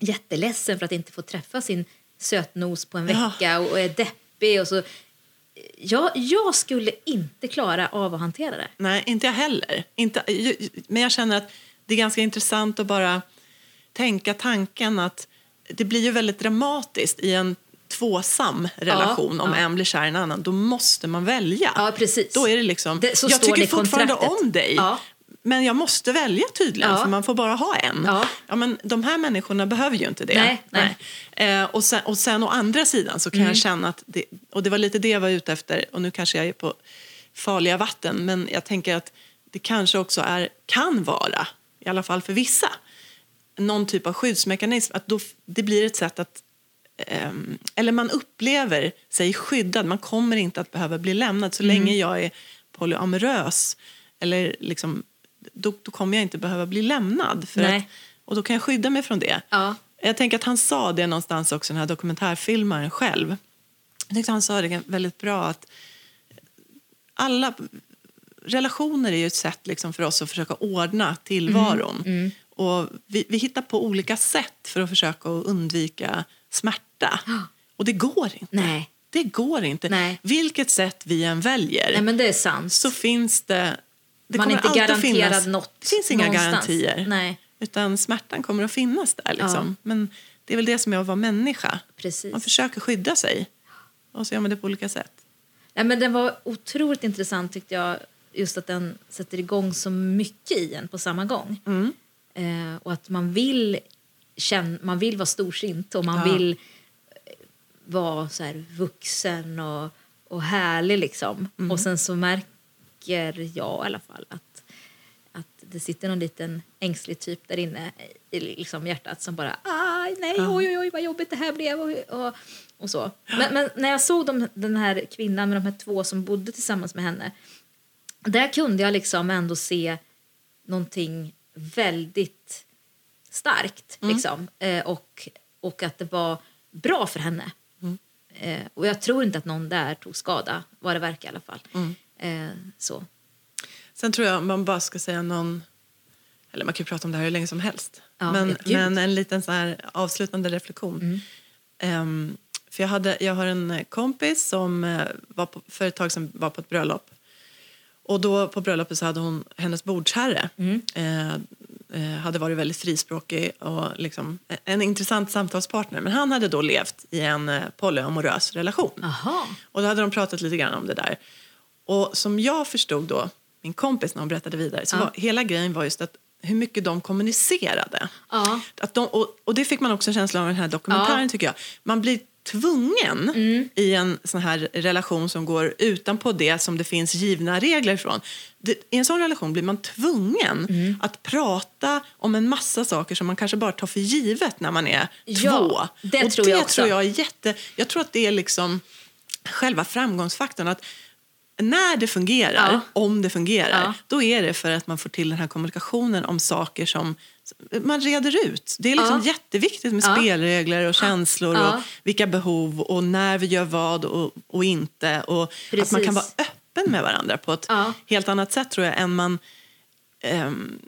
jätteledsen för att inte få träffa sin sötnos på en Ja. vecka och är deppig. Och så. Jag, jag skulle inte klara av att hantera det. Nej, inte jag heller. Inte, men jag känner att det är ganska intressant att bara tänka tanken att det blir ju väldigt dramatiskt i en tvåsam relation om ja. en blir kär i en annan. Då måste man välja. Ja, precis. Då är det liksom, Det- jag det tycker i fortfarande kontraktet. om dig, Ja. Men jag måste välja tydligen, Ja. för man får bara ha en. Ja. men de här människorna behöver ju inte det. Nej, nej. Eh, och, sen, och sen å andra sidan så kan Mm. jag känna att, det, och det var lite det jag var ute efter, och nu kanske jag är på farliga vatten, men jag tänker att det kanske också är, kan vara, i alla fall för vissa, någon typ av skyddsmekanism. Att då, det blir ett sätt att ehm, eller man upplever sig skyddad. Man kommer inte att behöva bli lämnad. Så Mm. länge jag är polyamorös eller liksom, då, då kommer jag inte behöva bli lämnad. För att, och då kan jag skydda mig från det. Ja. Jag tänker att han sa det någonstans också, den här dokumentärfilmaren själv. Jag tyckte han sa det väldigt bra att alla relationer är ju ett sätt liksom för oss att försöka ordna tillvaron. Mm, Och vi, vi hittar på olika sätt för att försöka undvika smärta. Och det går inte. Nej. Det går inte. Nej. Vilket sätt vi än väljer Nej, men det är sant. så finns det... det Man är inte garanterad finnas, något Det finns inga någonstans. garantier. Nej. Utan smärtan kommer att finnas där. Liksom. Men det är väl det som är att vara människa. Precis. Man försöker skydda sig. Och så gör man det på olika sätt. Nej, men den var otroligt intressant tyckte jag. Just att den sätter igång så mycket i en på samma gång. Mm. Eh, och att man vill, känna, man vill vara storsint och man Ja. vill eh, vara så här vuxen och, och härlig liksom. Mm. Och sen så märker jag i alla fall att, att det sitter någon liten ängslig typ där inne i liksom hjärtat som bara aj nej oj oj oj vad jobbigt det här blev och, och, och så. Men, men när jag såg de, den här kvinnan med de här två som bodde tillsammans med henne där kunde jag liksom ändå se någonting väldigt starkt. Liksom. Eh, och, och att det var bra för henne. Eh, och jag tror inte att någon där tog skada, vad det verkar i alla fall. Eh, så. Sen tror jag man bara ska säga någon... Eller man kan ju prata om det här hur länge som helst. Ja, men. Mm. men en liten så här avslutande reflektion. Ehm, för jag, hade, jag har en kompis som eh, var på, för ett tag sedan var på ett bröllop. Och då på bröllopet så hade hon hennes bordsherre. Mm. Eh, eh, hade varit väldigt frispråkig och liksom en intressant samtalspartner. Men han hade då levt i en eh, polyamorös relation. Aha. Och då hade de pratat lite grann om det där. Och som jag förstod då, min kompis när hon berättade vidare, så Ja. var, hela grejen var just att hur mycket de kommunicerade. Ja. Att de, och, och det fick man också en känsla av i den här dokumentären Ja. Mm. tycker jag. Man blir tvungen i en sån här relation som går utanpå det som det finns givna regler från. Det, I en sån relation blir man tvungen Mm. att prata om en massa saker som man kanske bara tar för givet när man är Ja, två. det och tror det jag också. tror jag är jätte... Jag tror att det är liksom själva framgångsfaktorn. Att när det fungerar, Ja. om det fungerar, Ja. då är det för att man får till den här kommunikationen om saker som man reder ut. Det är liksom Ja. jätteviktigt med spelregler och känslor och vilka behov och när vi gör vad och, och inte. Och att man Precis. kan vara öppen med varandra på ett helt annat sätt tror jag än man ehm,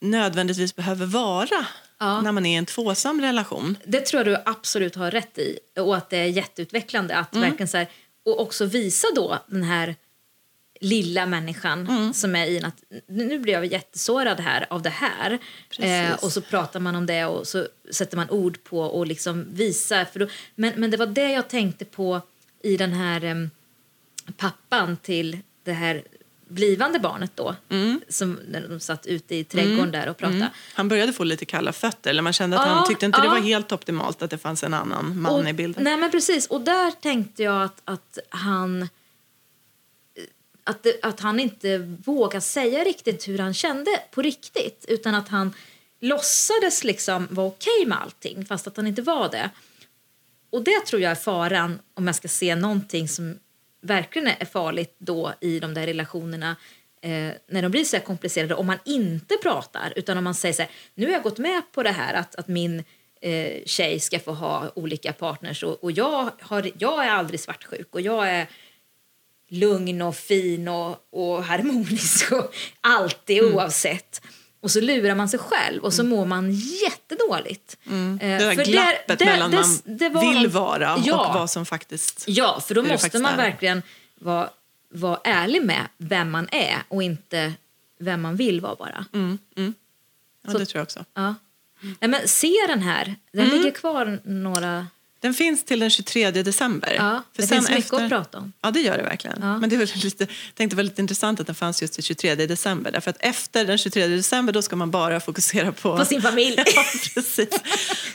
nödvändigtvis behöver vara Ja. när man är i en tvåsam relation. Det tror jag du absolut har rätt i. Och att det är jätteutvecklande att verkligen så här, och också visa då den här lilla människan som är i en att nu blir jag jättesårad här av det här. Precis. och så pratar man om det och så sätter man ord på och liksom visar. För då, men, men det var det jag tänkte på i den här em, pappan till det här blivande barnet då. Som, när de satt ute i trädgården där och pratade. Han började få lite kalla fötter. Eller man kände att Ja, han tyckte inte det ja. var helt optimalt att det fanns en annan man och, i bilden. Nej men precis, och där tänkte jag att, att han att, det, att han inte vågade säga riktigt hur han kände på riktigt utan att han låtsades liksom vara okej med allting fast att han inte var det. Och det tror jag är faran om jag ska se någonting som verkligen är farligt då i de där relationerna eh, när de blir så här komplicerade om man inte pratar utan om man säger så här, nu har jag gått med på det här att, att min eh, tjej ska få ha olika partners och, och jag, har, jag är aldrig svartsjuk och jag är lugn och fin och, och harmonisk och alltid Mm. oavsett. Och så lurar man sig själv och så mår man jättedåligt. Eh, Mm. det där för glappet det- mellan det- man det var vill vara Ja. och vad som faktiskt... Ja, för då måste man är. verkligen vara, vara ärlig med vem man är och inte vem man vill vara bara. Mm, mm. Ja, Så- det tror jag också. Ja. Nej, men se den här. Den ligger kvar några... Den finns till den 23 december. Ja, För det finns mycket att prata om. Ja, det gör det verkligen. Ja. Men det var lite, jag tänkte väldigt intressant att den fanns just till 23 december. Därför att efter den 23 december då ska man bara fokusera på... På sin familj. ja, precis.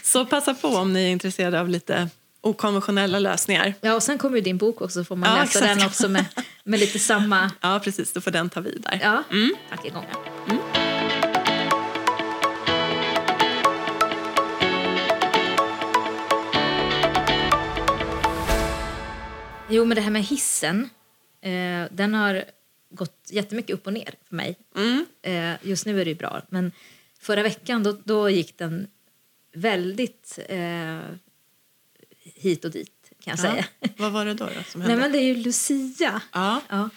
Så passa på om ni är intresserade av lite okonventionella lösningar. Ja, och sen kommer ju din bok också, får man Ja, läsa exakt. den också med, med lite samma... Ja, precis. Då får den ta vid där. Ja, tankegångar. Jo, men det här med hissen, eh, den har gått jättemycket upp och ner för mig. Eh, just nu är det ju bra, men förra veckan då, då gick den väldigt eh, hit och dit, kan jag säga. Ja. Vad var det då, då som Nej, hände? men det är ju Lucia. Ja. Ja.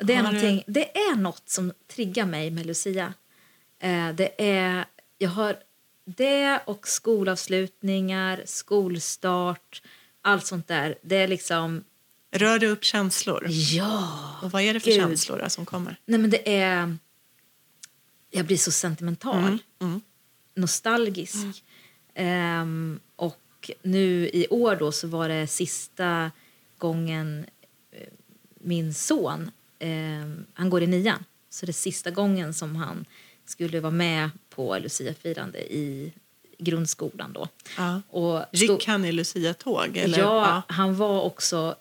Det, är du- det är något som triggar mig med Lucia. Eh, det är... Jag har det och skolavslutningar, skolstart, allt sånt där. Det är liksom... Rör det upp känslor? Ja! Och vad är det för Gud. känslor som kommer? Nej, men det är... Jag blir så sentimental. Mm. nostalgisk. Ehm, och nu i år då så var det sista gången eh, min son, ehm, han går i nian, så det är sista gången som han skulle vara med på Lucia-firande i grundskolan då. Ja. Och Gick han i Lucia-tåg? eller? Ja, han var också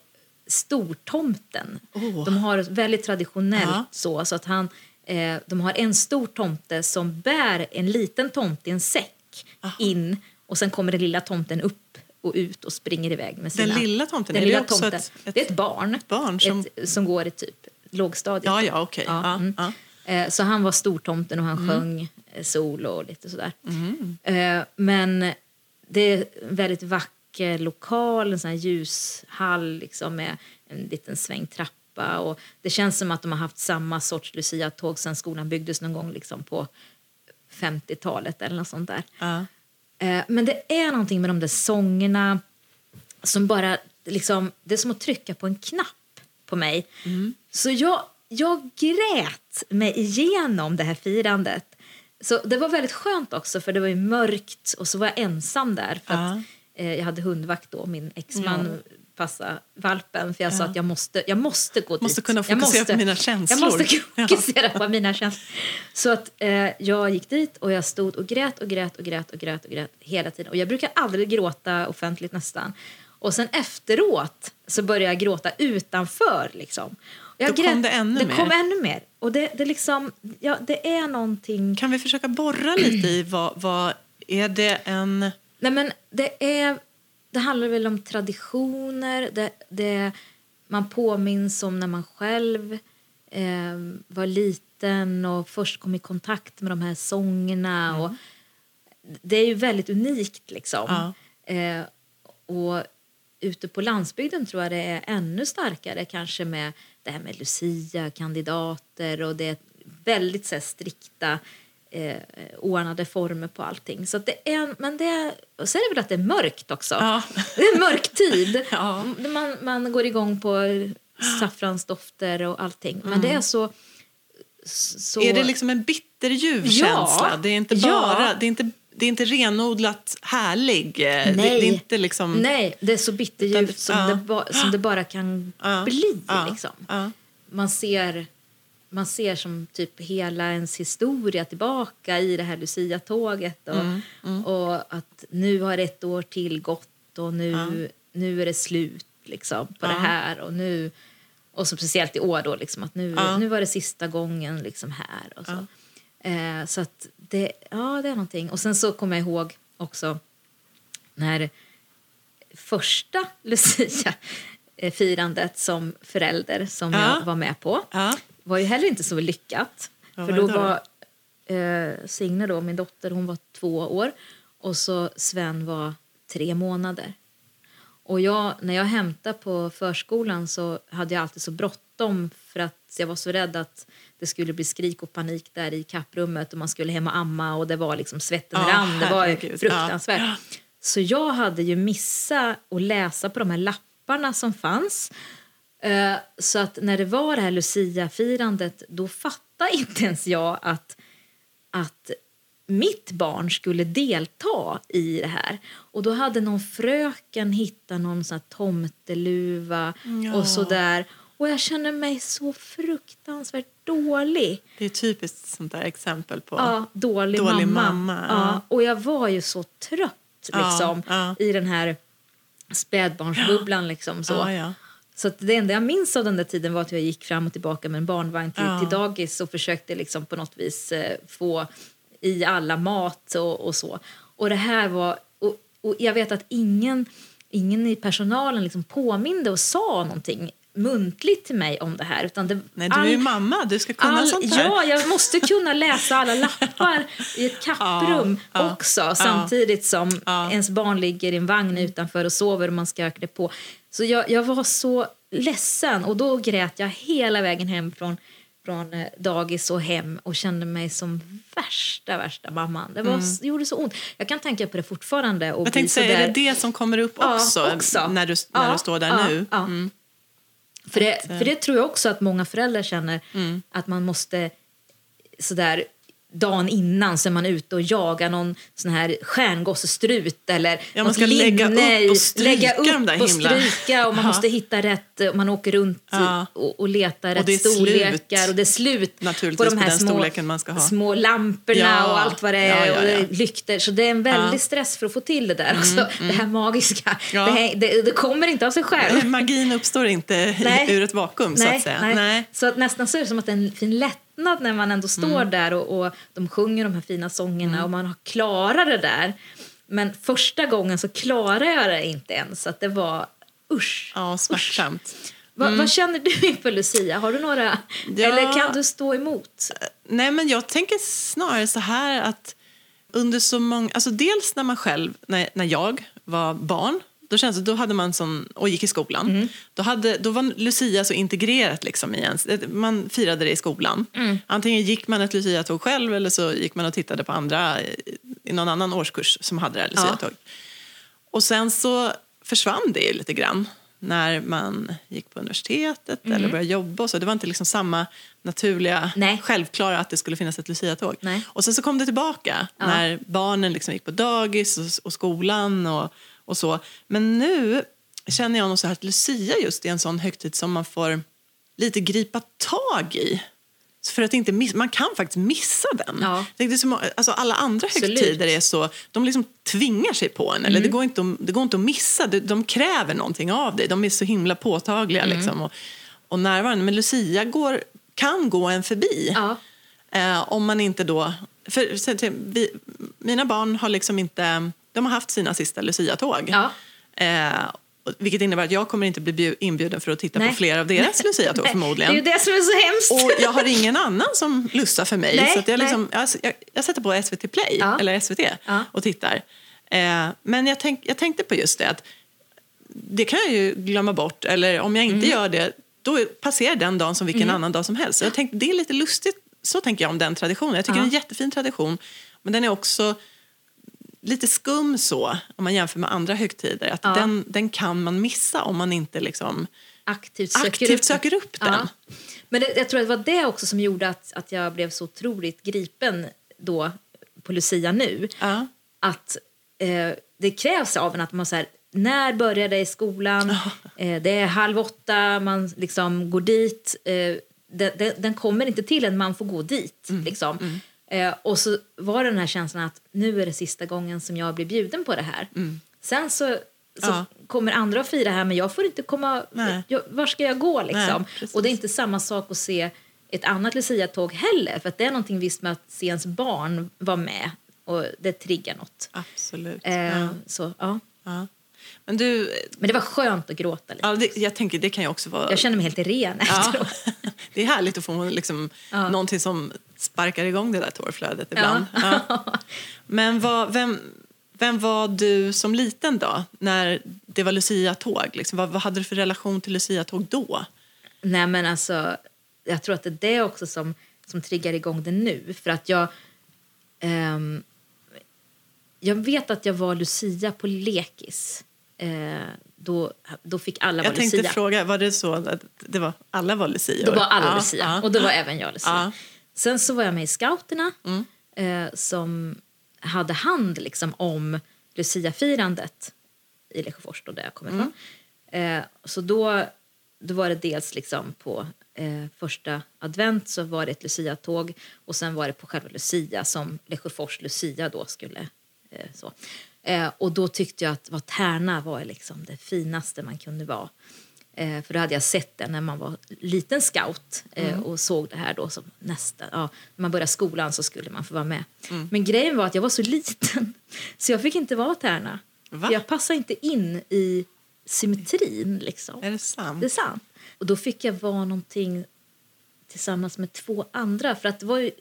stortomten. Åh. De har ett väldigt traditionellt Ja. så, så att han, eh, de har en stor tomte som bär en liten tomte i en säck Aha. in och sen kommer den lilla tomten upp och ut och springer iväg med sina... Den lilla tomten, Den är det lilla också tomten. ett- ett- det är ett barn, barn som- ett, som går i typ lågstadiet. Ja, ja, okej. Ja, mm. ja. Eh, Så han var stortomten och han Mm. sjöng eh, solo och lite sådär. Eh, Men det är väldigt vacker lokal, en sån här ljushall liksom med en liten svängtrappa. Och det känns som att de har haft samma sorts Lucia-tåg sen skolan byggdes någon gång liksom på 50-talet eller något sånt där. Eh, Men det är någonting med de där sångerna som bara liksom, det är som att trycka på en knapp på mig. Så jag, jag grät mig igenom det här firandet. Så det var väldigt skönt också för det var mörkt och så var jag ensam där för att eh, jag hade hundvakt då, min exman passa valpen för jag sa att jag måste, jag måste gå Måste dit. kunna Jag fokusera på mina känslor. Jag måste Ja. fokusera på mina känslor. Så att eh, jag gick dit och jag stod och grät och grät och grät och grät och grät hela tiden. Och jag brukar aldrig gråta offentligt nästan. Och sen efteråt så började jag gråta utanför liksom. Jag Då kom det ännu det mer. kom ännu mer. Och det, det liksom, ja, det är någonting... Kan vi försöka borra lite i vad, vad är det en... Nej, men det, är, det handlar väl om traditioner. Det, det, man påminns om när man själv eh, var liten och först kom i kontakt med de här sångerna. Och det är ju väldigt unikt. liksom. Eh, och ute på landsbygden tror jag det är ännu starkare kanske med det här med Lucia-kandidater och det är väldigt så här, strikta eh, ordnade former på allting. Så det är, men det är, och så är det väl att det är mörkt också. Ja. Det är en mörk tid. Ja. man, man går igång på saffransdofter och allting. Men det är så... så Är det liksom en bitterljuv Ja. känsla? Det är inte Ja. bara... Det är inte, det är inte renodlat härlig. Det, Nej. det är inte liksom... Nej, det är så bitterljuvt som, ja. det ba, som det bara kan Ja. bli. Ja. Liksom. Ja. Man, ser, man ser som typ hela ens historia tillbaka i det här Lucia-tåget. Och, Mm, och att nu har ett år till gått och nu, nu är det slut liksom, på det här. Och nu och så speciellt i år då, liksom, att nu, Ja. nu var det sista gången liksom här. Och så. Eh, så att det, ja, det är någonting. Och sen så kommer jag ihåg också när första Lucia-firandet som förälder som Ja. jag var med på Ja. Var ju heller inte så lyckat. Vad för då var eh, Signe, då, min dotter, hon var två år och så Sven var tre månader. Och jag, när jag hämtade på förskolan så hade jag alltid så bråttom för att jag var så rädd att det skulle bli skrik och panik där i kapprummet och man skulle hem och amma och det var liksom svetten Ja, rann. Det var fruktansvärt. Ja. Så jag hade ju missat att läsa på de här lapparna som fanns. Eh, Så att när det var det här Lucia-firandet då fattade inte ens jag att, att mitt barn skulle delta i det här. Och då hade någon fröken hittat någon sån här tomteluva Ja. och sådär. Och jag känner mig så fruktansvärt dålig. Det är typiskt sånt där exempel på... Ja, dålig, Dålig mamma. mamma, Ja. Och jag var ju så trött liksom, ja. i den här spädbarnsbubblan. Liksom, så. Så det enda jag minns av den där tiden var att jag gick fram och tillbaka med en barnvagn till, Ja. till dagis och försökte liksom på något vis eh, få i alla mat och, och så. Och det här var... Och, och jag vet att ingen, ingen i personalen liksom påminde och sa någonting muntligt till mig om det här. Utan det, Nej, du är ju mamma. Du ska kunna all, sånt här. Ja, jag måste kunna läsa alla lappar i ett kapprum Ja, också ja. samtidigt som Ja. ens barn ligger i en vagn utanför och sover och man ska klä på. Så jag, jag var så ledsen och då grät jag hela vägen hem från, från eh, dagis och hem och kände mig som värsta, värsta mamman. Det, var, det gjorde så ont. Jag kan tänka på det fortfarande. Och Mm. Jag tänkte säga, är det det som kommer upp Ja, också, också. När, du, när Ja, du står där ja, nu? Mm. För det, Att, eh, för det tror jag också att många föräldrar känner. Mm. Att man måste sådär dagen innan så är man ute och jagar någon sån här stjärngossestrut eller Ja, man ska lägga upp och stryka lägga upp de där och stryka och man Ja. måste hitta rätt och man åker runt Ja. och, och letar Och rätt storlekar slut. och det är slut på de på här den små, små lamporna och allt vad det är och lykter så det är en väldig. Mm, stress för att få till det där också, det här magiska. Det, här- det, det kommer inte av sig själv. Magin uppstår inte i- Nej. ur ett vakuum, så att säga. Nej. Så att nästan så är det som att det är en fin lättnad när man ändå står Mm. där och, och de sjunger de här fina sångerna och man har klarat det där. Men första gången så klarade jag det inte ens. Så att det var usch. Ja, smärtsamt. Va, Vad känner du inför Lucia? Har du några? Mm. Ja. Eller kan du stå emot? Nej, men jag tänker snarare så här att under så många... Alltså dels när man själv, när, när jag var barn, då känns det, då hade man sån, och gick i skolan, Mm. då, hade, då var Lucia så integrerat liksom i ens, man firade det i skolan. Mm. Antingen gick man ett Lucia-tåg själv eller så gick man och tittade på andra i- någon annan årskurs som hade det här Lucia-tåg. Och sen så försvann det lite grann när man gick på universitetet eller började jobba. Och så. Det var inte liksom samma naturliga, Nej. självklara att det skulle finnas ett Lucia-tåg. Och sen så kom det tillbaka Ja. när barnen liksom gick på dagis och, och skolan och, och så. Men nu känner jag nog så här att Lucia just är en sån högtid som man får lite gripa tag i. För att inte miss, man kan faktiskt missa den. Ja. Tänkte så, må- alltså alla andra Absolut. Mm. högtider är så, de liksom tvingar sig på en. Eller det, går inte att, det går inte att missa, de, de kräver någonting av dig. De är så himla påtagliga Mm. liksom, och, och närvarande. Men Lucia går, kan gå en förbi. Ja. Eh, om man inte då... För, vi, mina barn har liksom inte... De har haft sina sista Lucia-tåg. Ja. Eh, vilket innebär att jag kommer inte bli bju- inbjuden för att titta Nej. på flera av deras Lucia-tåg förmodligen. Det är ju det som är så hemskt. Och jag har ingen annan som lussar för mig. Nej, så jag, liksom, jag, jag, jag sätter på SVT Play Ja. eller SVT Ja. och tittar. Eh, men jag, tänk, jag tänkte på just det att det kan jag ju glömma bort. Eller om jag inte Mm. gör det, då passerar den dagen som vilken annan dag som helst. Så jag tänkte, det är lite lustigt, så tänker jag om den traditionen. Jag tycker Ja. det är en jättefin tradition. Men den är också lite skum så, om man jämför med andra högtider. Att Ja. den, den kan man missa om man inte liksom aktivt söker aktivt upp, söker upp den. Ja. Men det, jag tror att det var det också som gjorde att, att jag blev så otroligt gripen då på Lucia nu. Ja. Att eh, det krävs av en att man så här, när börjar det i skolan? Eh, det är halv åtta, man liksom går dit. Eh, den, den, den kommer inte till en, man får gå dit. Mm. Liksom. Eh, och så var det den här känslan att nu är det sista gången som jag blir bjuden på det här. Sen så, så Mm. Ja. kommer andra att fira här men jag får inte komma... Jag, var ska jag gå liksom? Nej, och det är inte samma sak att se ett annat Lucia-tåg heller. För att det är någonting visst med att se ens barn vara med och det triggar något. Absolut. Eh, Ja. Så, ja. Ja. Men du, Men det var skönt att gråta lite. ja, det, jag tänker det kan ju också vara... Jag känner mig helt ren ja. efteråt. Det är härligt att få liksom, Ja. någonting som sparkar igång det där tårflödet ibland. Ja. Men vad, vem, vem var du som liten då, när det var Lucia-tåg? Liksom, vad, vad hade du för relation till Lucia-tåg då? Nej men alltså, jag tror att det är det också som, som triggar igång det nu. För att jag... ehm, jag vet att jag var Lucia på lekis. Eh, då, då fick alla Jag vara tänkte Lucia. fråga, var det så att det var, alla var Lucia? Då var alla ja, Lucia ja. och då var även jag Lucia. Ja. Sen så var jag med i scouterna eh, som hade hand liksom, om Lucia-firandet i Lesjöfors, där jag kommer ifrån. Eh, så då, då var det dels liksom på eh, första advent så var det ett Lucia-tåg och sen var det på själva Lucia som Lesjöfors Lucia då skulle eh, så. Eh, och då tyckte jag att vad Tärna var liksom det finaste man kunde vara. Eh, för då hade jag sett det när man var liten scout eh, och såg det här då som nästa, ja, när man började skolan så skulle man få vara med. Men grejen var att jag var så liten så jag fick inte vara Tärna. Va? Jag passade inte in i symmetrin liksom. Är det sant? Det är sant. Och då fick jag vara någonting tillsammans med två andra. För att det, var ju,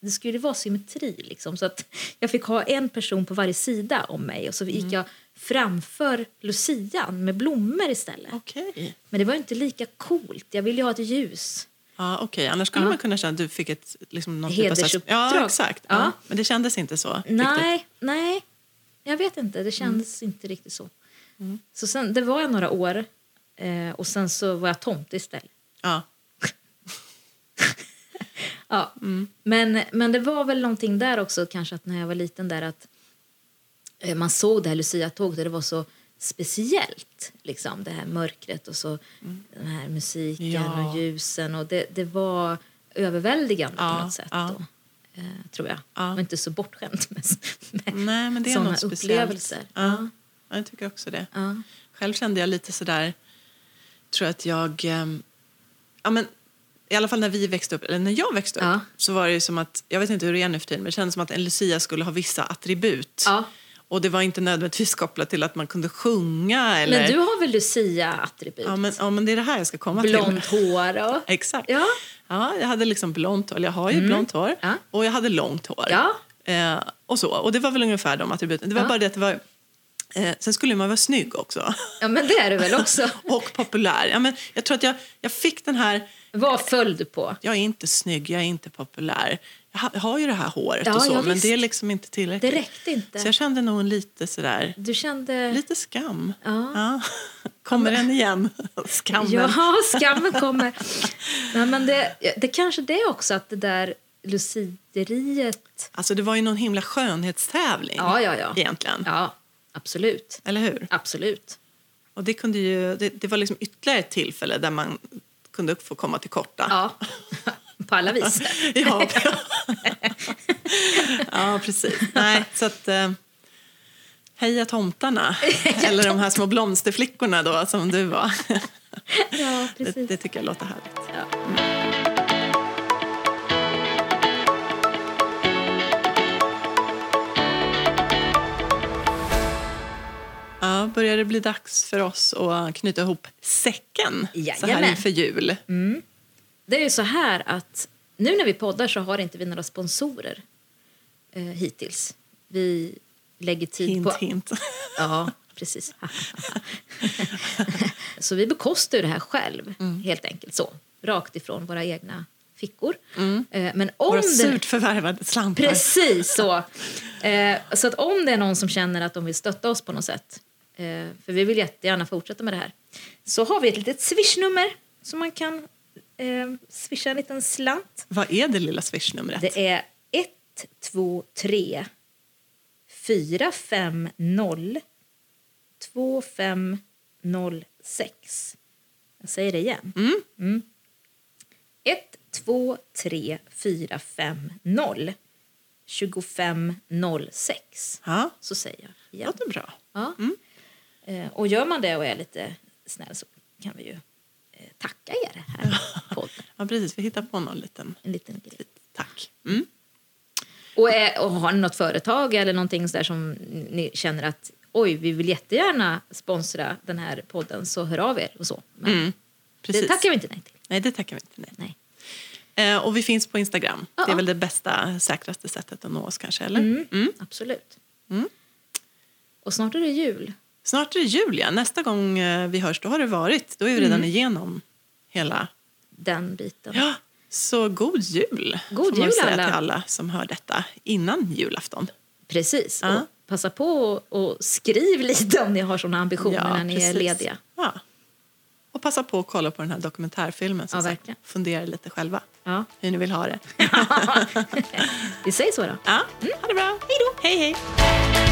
det skulle vara symmetri. Liksom. Så att jag fick ha en person på varje sida om mig. Och så gick jag framför lucian med blommor istället. Okej. Men det var inte lika coolt. Jag ville ju ha ett ljus. Ja, okej. Annars skulle Ja. man kunna känna att du fick ett liksom, någon typ Hedersuppdrag. Ja, exakt. Ja. Ja. Men det kändes inte så. riktigt. Nej, nej. Jag vet inte. Det kändes inte riktigt så. Så sen, det var jag några år. Eh, och sen så var jag tomte istället. Ja. Ja. Men, men det var väl någonting där också kanske att när jag var liten där att man såg det här Lucia-tåget och det var så speciellt. Liksom, det här mörkret och så den här musiken Ja. och ljusen. Och det, det var överväldigande Ja, på något sätt. ja. Då, eh, tror jag. Ja. Och inte så bortskämt med, med Nej, men det är såna något speciellt. upplevelser. Ja. ja, jag tycker också det. Själv kände jag lite sådär, tror att jag... ehm, ja, men, I alla fall när vi växte upp, eller när jag växte upp, så var det som att, jag vet inte hur det är nu för tiden, men det kändes som att en lucia skulle ha vissa attribut. Och det var inte nödvändigtvis kopplat till att man kunde sjunga eller... Men du har väl Lucia-attribut? ja, men, ja, men det är det här jag ska komma till. Blont hår och... Exakt. Ja. Ja, jag hade liksom blont hår, jag har ju blont hår. Ja. Och jag hade långt hår. Ja. Eh, och så. Och det var väl ungefär de attributen. Det var Ja. bara det att det var... Eh, sen skulle man vara snygg också. ja, men det är du väl också? och populär. Ja, men jag tror att jag, jag fick den här... Vad föll du på? Jag är inte snygg, jag är inte populär. Jag har, ju det här håret Ja, och så, ja, men det är liksom inte tillräckligt. Det räckte inte. Så jag kände nog en lite sådär... Du kände... Lite skam. Ja. Kommer den igen? Skammen. Ja, skammen kommer. Nej, men det, det kanske det är också att det där lucideriet... Alltså det var ju någon himla skönhetstävling Ja, ja, ja. egentligen. Ja, absolut. Eller hur? Absolut. Och det, kunde ju, det, det var liksom ytterligare ett tillfälle där man kunde få komma till korta. Ja, på alla vis. Ja, ja precis. Nej, så att... Eh, heja tomtarna. Eller de här små blomsterflickorna då, som du var. Ja, Det, precis. det tycker jag låter härligt. Ja. Ja, börjar det bli dags för oss att knyta ihop säcken så här Jajamän. inför jul? Det är ju så här att nu när vi poddar så har inte vi några sponsorer eh, hittills. Vi lägger tid Hint, på... hint. Ja, precis. så vi bekostar ju det här själv, Mm. helt enkelt så. Rakt ifrån våra egna fickor. Eh, Men om Våra det... surt förvärvade slantar. Precis så. Eh, så att om det är någon som känner att de vill stötta oss på något sätt, eh, för vi vill jättegärna fortsätta med det här, så har vi ett litet swishnummer som man kan eh, swisha en liten slant. Vad är det lilla swishnumret? Det är 123 450 2506. Jag säger det igen. Mm. 123 450 2506. Ja, Så säger jag igen. låter bra. Ja. Eh, Och gör man det och är lite snäll så kan vi ju tacka er här på podden. Ja, precis. Vi hittar på någon liten En liten grej. tack. Mm. Och, är, och har ni något företag eller någonting så där som ni känner att oj, vi vill jättegärna sponsra den här podden så hör av er och så. Men Mm. Precis. det tackar vi inte nej till. Nej, det tackar vi inte. Nej. Nej. Eh, och vi finns på Instagram. Ja. Det är väl det bästa, säkraste sättet att nå oss kanske, eller? Mm. Absolut. Mm. Och snart är det jul. Snart är det jul, ja. Nästa gång eh, vi hörs, då har det varit. Då är vi redan Mm. igenom hela... Den biten. Ja, så god jul! God jul, alla. till alla som hör detta innan julafton. Precis. Ja. Och passa på och, skriv lite om ni har såna ambitioner när ni är precis. lediga. Ja. Och passa på att kolla på den här dokumentärfilmen. Som Ja, sagt. Fundera lite själva Ja. hur ni vill ha det. Vi säger så då. Ja, ha det bra. Hej då. Hej, hej.